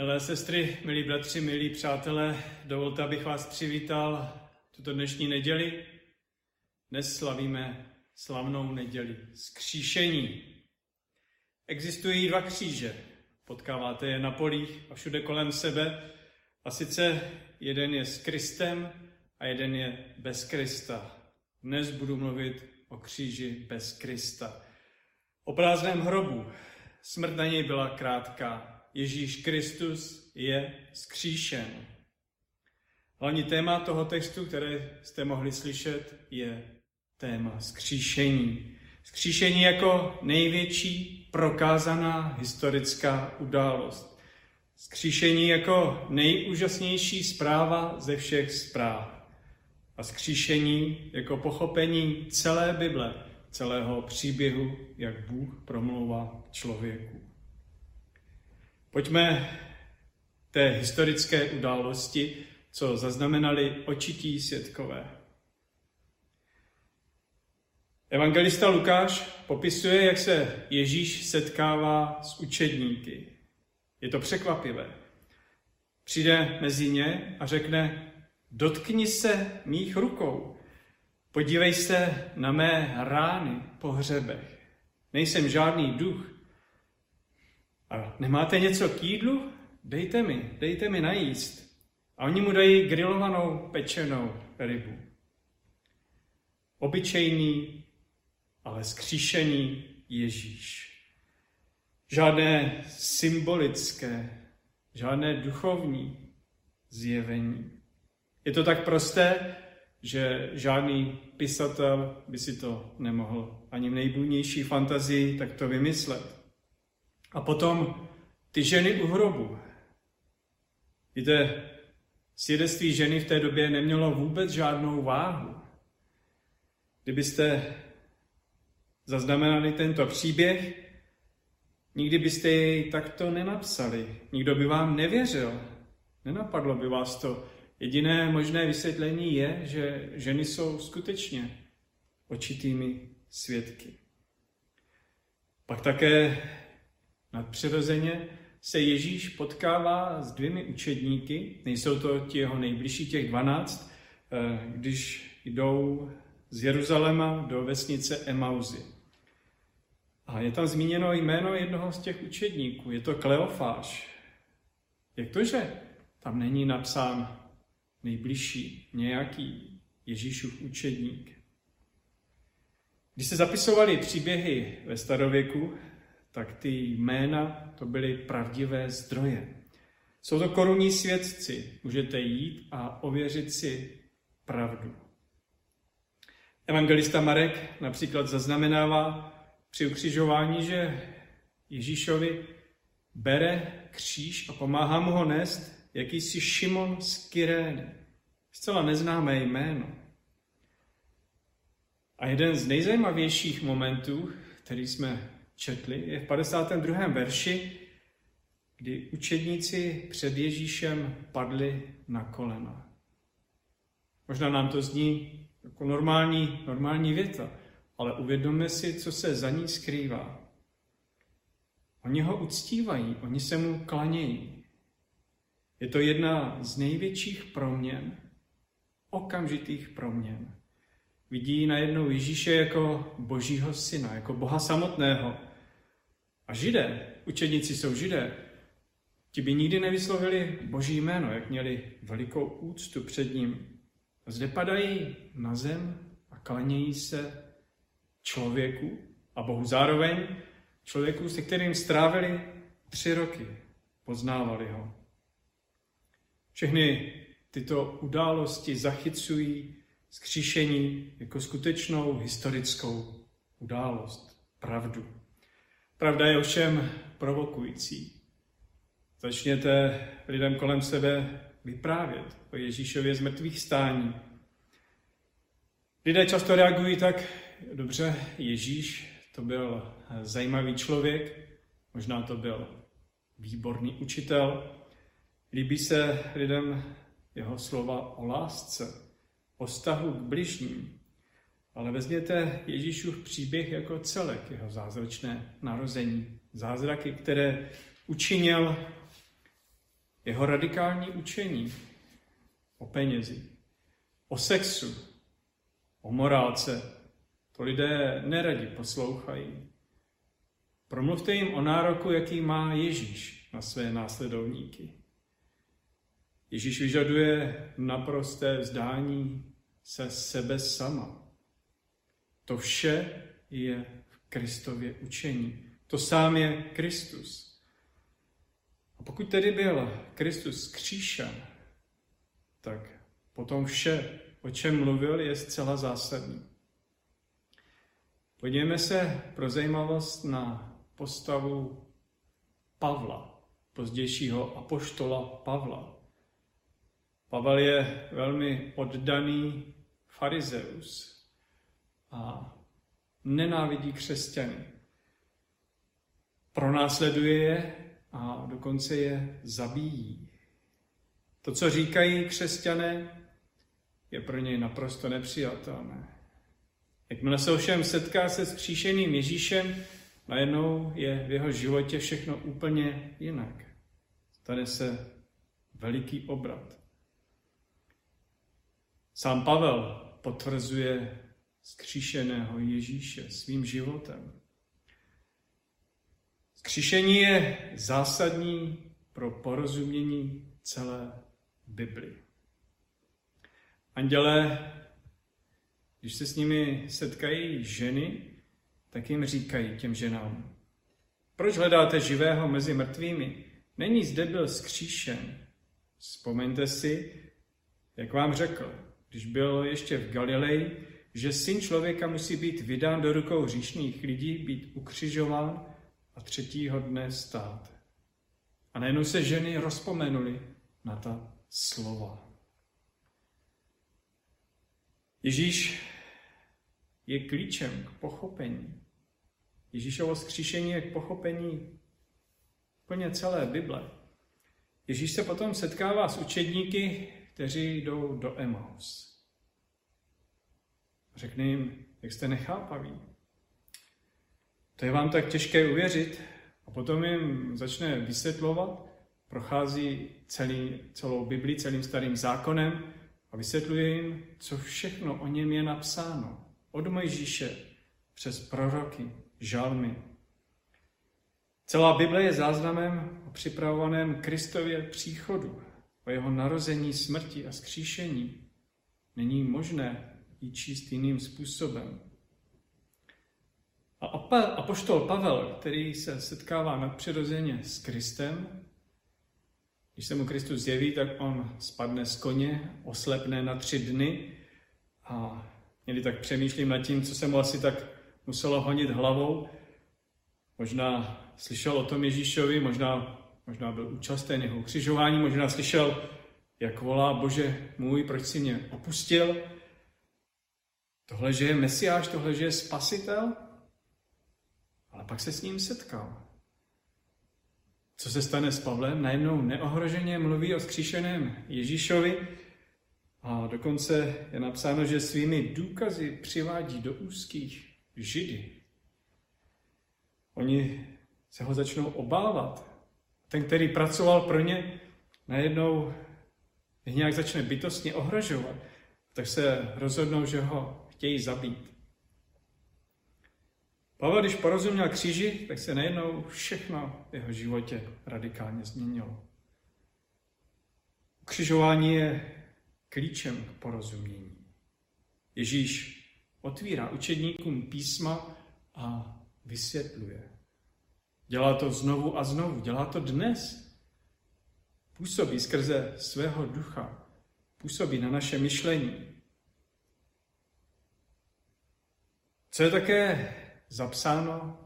Milé sestry, milí bratři, milí přátelé, dovolte, abych vás přivítal tuto dnešní neděli. Dnes slavíme slavnou neděli skříšení. Existují dva kříže. Potkáváte je na polích a všude kolem sebe. A sice jeden je s Kristem a jeden je bez Krista. Dnes budu mluvit o kříži bez Krista. O prázdném hrobu. Smrt na něj byla krátká. Ježíš Kristus je skříšen. Hlavní téma toho textu, které jste mohli slyšet, je téma skříšení. Skříšení jako největší prokázaná historická událost. Skříšení jako nejúžasnější zpráva ze všech zpráv. A skříšení jako pochopení celé Bible, celého příběhu, jak Bůh promlouvá člověku. Pojďme té historické události, co zaznamenali očití světkové. Evangelista Lukáš popisuje, jak se Ježíš setkává s učedníky. Je to překvapivé. Přijde mezi ně a řekne, dotkni se mých rukou, podívej se na mé rány po hřebech. Nejsem žádný duch, a nemáte něco k jídlu? Dejte mi, dejte mi najíst. A oni mu dají grilovanou pečenou rybu. Obyčejný, ale skříšený Ježíš. Žádné symbolické, žádné duchovní zjevení. Je to tak prosté, že žádný pisatel by si to nemohl ani v nejbůjnější fantazii takto vymyslet. A potom ty ženy u hrobu. Víte, svědectví ženy v té době nemělo vůbec žádnou váhu. Kdybyste zaznamenali tento příběh, nikdy byste jej takto nenapsali. Nikdo by vám nevěřil. Nenapadlo by vás to. Jediné možné vysvětlení je, že ženy jsou skutečně očitými svědky. Pak také Nadpřirozeně se Ježíš potkává s dvěmi učedníky, nejsou to ti jeho nejbližší, těch dvanáct, eh, když jdou z Jeruzaléma do vesnice Emauzy. A je tam zmíněno jméno jednoho z těch učedníků, je to Kleofáš. Jak to, že tam není napsán nejbližší nějaký Ježíšův učedník? Když se zapisovali příběhy ve starověku, tak ty jména to byly pravdivé zdroje. Jsou to korunní svědci. Můžete jít a ověřit si pravdu. Evangelista Marek například zaznamenává při ukřižování, že Ježíšovi bere kříž a pomáhá mu ho nést jakýsi Šimon z Kyrény. Zcela neznámé jméno. A jeden z nejzajímavějších momentů, který jsme četli, je v 52. verši, kdy učedníci před Ježíšem padli na kolena. Možná nám to zní jako normální, normální věta, ale uvědomme si, co se za ní skrývá. Oni ho uctívají, oni se mu klanějí. Je to jedna z největších proměn, okamžitých proměn. Vidí najednou Ježíše jako božího syna, jako boha samotného, a židé, učedníci jsou židé, ti by nikdy nevyslovili boží jméno, jak měli velikou úctu před ním. A zde padají na zem a klanějí se člověku a Bohu zároveň člověku, se kterým strávili tři roky, poznávali ho. Všechny tyto události zachycují skříšení jako skutečnou historickou událost, pravdu. Pravda je ovšem provokující. Začněte lidem kolem sebe vyprávět o Ježíšově z mrtvých stání. Lidé často reagují tak, dobře, Ježíš to byl zajímavý člověk, možná to byl výborný učitel. Líbí se lidem jeho slova o lásce, o vztahu k bližním, ale vezměte Ježíšův příběh jako celek, jeho zázračné narození. Zázraky, které učinil jeho radikální učení o penězi, o sexu, o morálce, to lidé neradi poslouchají. Promluvte jim o nároku, jaký má Ježíš na své následovníky. Ježíš vyžaduje naprosté vzdání se sebe sama. To vše je v Kristově učení. To sám je Kristus. A pokud tedy byl Kristus kříšen, tak potom vše, o čem mluvil, je zcela zásadní. Podívejme se pro zajímavost na postavu Pavla, pozdějšího apoštola Pavla. Pavel je velmi oddaný farizeus a nenávidí křesťany. Pronásleduje je a dokonce je zabíjí. To, co říkají křesťané, je pro něj naprosto nepřijatelné. Jakmile se ovšem setká se s kříšeným Ježíšem, najednou je v jeho životě všechno úplně jinak. Stane se veliký obrat. Sám Pavel potvrzuje skříšeného Ježíše svým životem. Skříšení je zásadní pro porozumění celé Bibli. Andělé, když se s nimi setkají ženy, tak jim říkají těm ženám, proč hledáte živého mezi mrtvými? Není zde byl skříšen. Vzpomeňte si, jak vám řekl, když byl ještě v Galileji, že syn člověka musí být vydán do rukou říšných lidí, být ukřižován a třetího dne stát. A najednou se ženy rozpomenuli na ta slova. Ježíš je klíčem k pochopení. Ježíšovo skříšení je k pochopení plně celé Bible. Ježíš se potom setkává s učedníky, kteří jdou do Emaus. Řekne jim, jak jste nechápaví. To je vám tak těžké uvěřit. A potom jim začne vysvětlovat, prochází celý, celou Bibli, celým starým zákonem a vysvětluje jim, co všechno o něm je napsáno. Od Mojžíše přes proroky, žalmy. Celá Bible je záznamem o připravovaném Kristově příchodu, o jeho narození, smrti a skříšení. Není možné ji číst jiným způsobem. A apoštol Pavel, který se setkává nadpřirozeně s Kristem, když se mu Kristus zjeví, tak on spadne z koně, oslepne na tři dny a někdy tak přemýšlím nad tím, co se mu asi tak muselo honit hlavou. Možná slyšel o tom Ježíšovi, možná, možná byl účasten jeho ukřižování, možná slyšel, jak volá Bože můj, proč si mě opustil. Tohle, že je Mesiáš, tohle, že je Spasitel, ale pak se s ním setkal. Co se stane s Pavlem? Najednou neohroženě mluví o skříšeném Ježíšovi a dokonce je napsáno, že svými důkazy přivádí do úzkých židy. Oni se ho začnou obávat. Ten, který pracoval pro ně, najednou je nějak začne bytostně ohrožovat, tak se rozhodnou, že ho chtějí zabít. Pavel, když porozuměl kříži, tak se najednou všechno v jeho životě radikálně změnilo. Ukřižování je klíčem k porozumění. Ježíš otvírá učedníkům písma a vysvětluje. Dělá to znovu a znovu, dělá to dnes. Působí skrze svého ducha, působí na naše myšlení. Co je také zapsáno,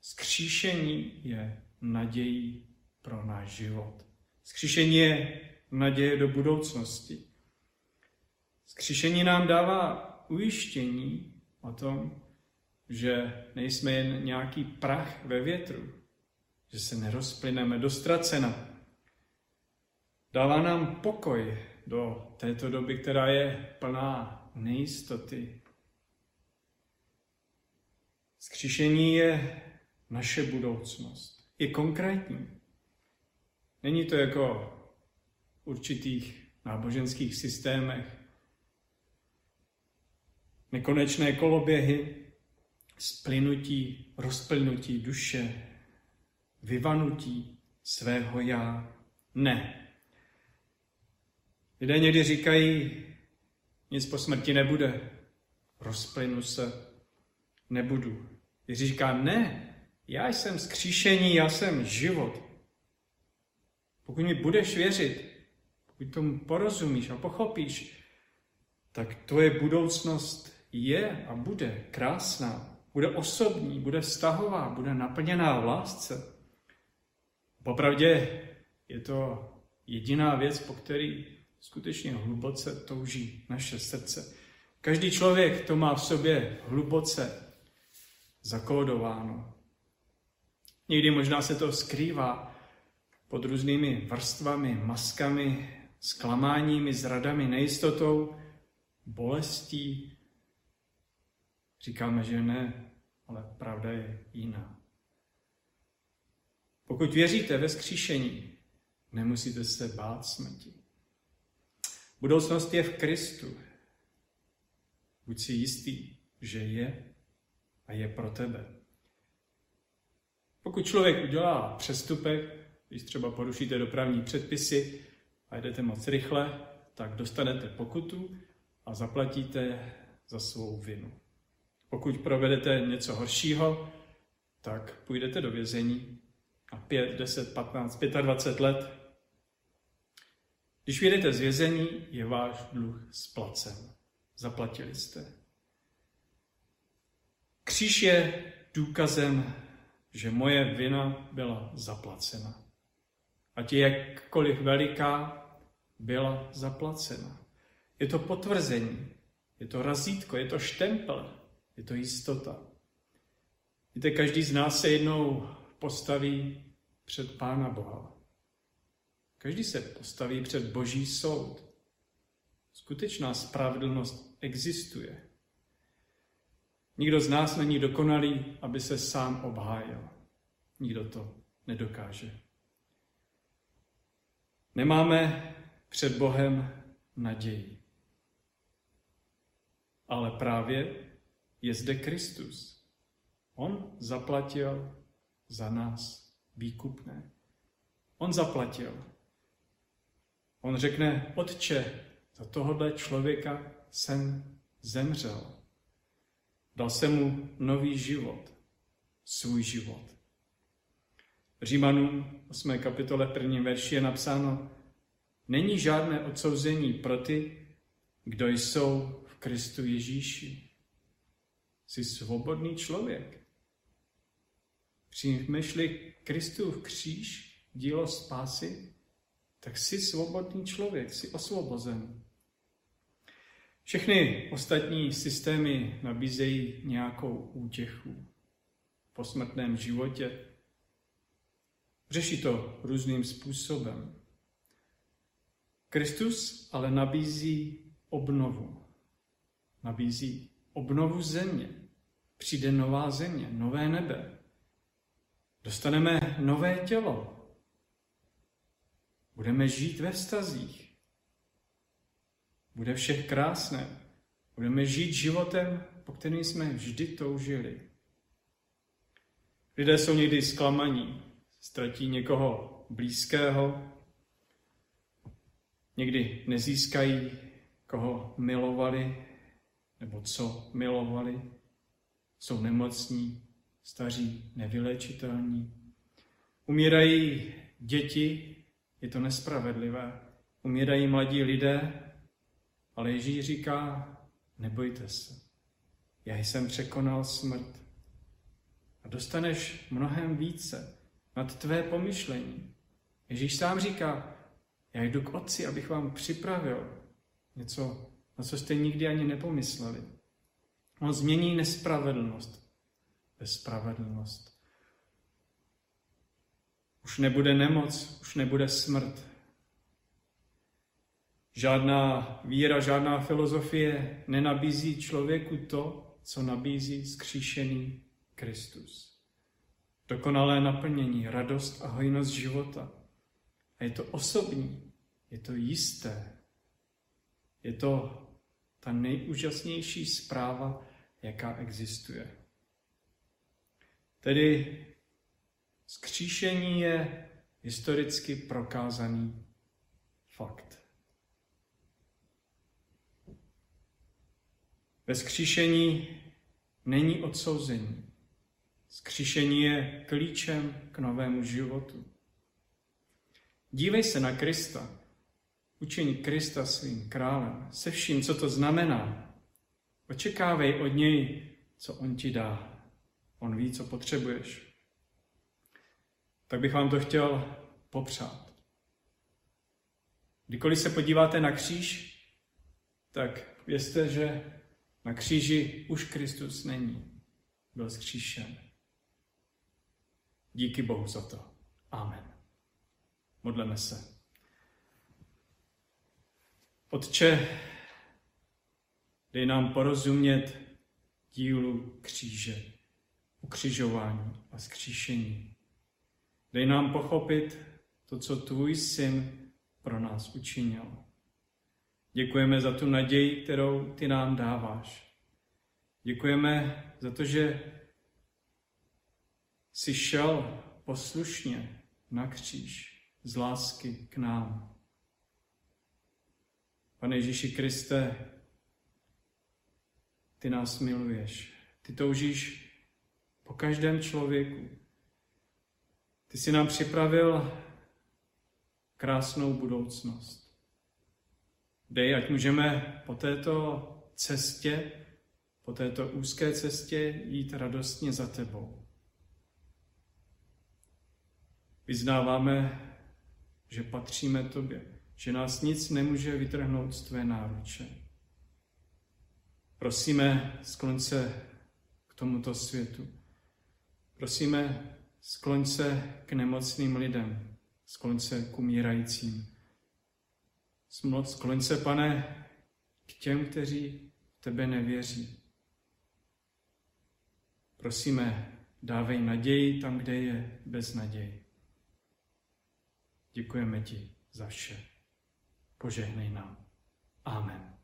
skříšení je nadějí pro náš život. Skříšení je naděje do budoucnosti. Skříšení nám dává ujištění o tom, že nejsme jen nějaký prach ve větru, že se nerozplyneme do ztracena. Dává nám pokoj do této doby, která je plná nejistoty, Skříšení je naše budoucnost. Je konkrétní. Není to jako v určitých náboženských systémech. Nekonečné koloběhy, splynutí, rozplynutí duše, vyvanutí svého já. Ne. Lidé někdy říkají, nic po smrti nebude, rozplynu se, nebudu. Ježíš říká, ne, já jsem skříšení, já jsem život. Pokud mi budeš věřit, pokud tomu porozumíš a pochopíš, tak tvoje budoucnost je a bude krásná, bude osobní, bude vztahová, bude naplněná v lásce. Popravdě je to jediná věc, po který skutečně hluboce touží naše srdce. Každý člověk to má v sobě hluboce zakódováno. Někdy možná se to skrývá pod různými vrstvami, maskami, zklamáními, zradami, nejistotou, bolestí. Říkáme, že ne, ale pravda je jiná. Pokud věříte ve skříšení, nemusíte se bát smrti. Budoucnost je v Kristu. Buď si jistý, že je a je pro tebe. Pokud člověk udělá přestupek, když třeba porušíte dopravní předpisy a jdete moc rychle, tak dostanete pokutu a zaplatíte za svou vinu. Pokud provedete něco horšího, tak půjdete do vězení a 5, 10, 15, 25 let. Když vyjdete z vězení, je váš dluh splacen. Zaplatili jste. Kříž je důkazem, že moje vina byla zaplacena. Ať je jakkoliv veliká, byla zaplacena. Je to potvrzení, je to razítko, je to štempel, je to jistota. Víte, každý z nás se jednou postaví před Pána Boha. Každý se postaví před Boží soud. Skutečná spravedlnost existuje. Nikdo z nás není dokonalý, aby se sám obhájil. Nikdo to nedokáže. Nemáme před Bohem naději. Ale právě je zde Kristus. On zaplatil za nás výkupné. On zaplatil. On řekne, Otče, za tohohle člověka jsem zemřel. Dal jsem mu nový život, svůj život. Římanům 8. kapitole 1. verši je napsáno, není žádné odsouzení pro ty, kdo jsou v Kristu Ježíši. Jsi svobodný člověk. Přijmeš-li Kristův kříž, dílo spásy, tak jsi svobodný člověk, jsi osvobozen. Všechny ostatní systémy nabízejí nějakou útěchu po smrtném životě. Řeší to různým způsobem. Kristus ale nabízí obnovu. Nabízí obnovu země. Přijde nová země, nové nebe. Dostaneme nové tělo. Budeme žít ve vztazích. Bude vše krásné. Budeme žít životem, po kterým jsme vždy toužili. Lidé jsou někdy zklamaní, ztratí někoho blízkého, někdy nezískají, koho milovali, nebo co milovali, jsou nemocní, staří, nevylečitelní. Umírají děti, je to nespravedlivé. Umírají mladí lidé, ale Ježíš říká, nebojte se, já jsem překonal smrt. A dostaneš mnohem více nad tvé pomyšlení. Ježíš sám říká, já jdu k otci, abych vám připravil něco, na co jste nikdy ani nepomysleli. On změní nespravedlnost ve spravedlnost. Už nebude nemoc, už nebude smrt, Žádná víra, žádná filozofie nenabízí člověku to, co nabízí skříšený Kristus. Dokonalé naplnění, radost a hojnost života. A je to osobní, je to jisté. Je to ta nejúžasnější zpráva, jaká existuje. Tedy skříšení je historicky prokázaný fakt. Ve skříšení není odsouzení. Skříšení je klíčem k novému životu. Dívej se na Krista, učení Krista svým králem, se vším, co to znamená. Očekávej od něj, co on ti dá. On ví, co potřebuješ. Tak bych vám to chtěl popřát. Kdykoliv se podíváte na kříž, tak vězte, že na kříži už Kristus není. Byl zkříšen. Díky Bohu za to. Amen. Modleme se. Otče, dej nám porozumět dílu kříže, ukřižování a skříšení. Dej nám pochopit to, co tvůj syn pro nás učinil. Děkujeme za tu naději, kterou ty nám dáváš. Děkujeme za to, že jsi šel poslušně na kříž z lásky k nám. Pane Ježíši Kriste, ty nás miluješ. Ty toužíš po každém člověku. Ty jsi nám připravil krásnou budoucnost. Dej, ať můžeme po této cestě, po této úzké cestě jít radostně za tebou. Vyznáváme, že patříme tobě, že nás nic nemůže vytrhnout z tvé náruče. Prosíme, skloň se k tomuto světu. Prosíme, skloň se k nemocným lidem, skloň se k umírajícím. Skloň se, pane, k těm, kteří tebe nevěří. Prosíme, dávej naději tam, kde je bez naději. Děkujeme ti za vše. Požehnej nám. Amen.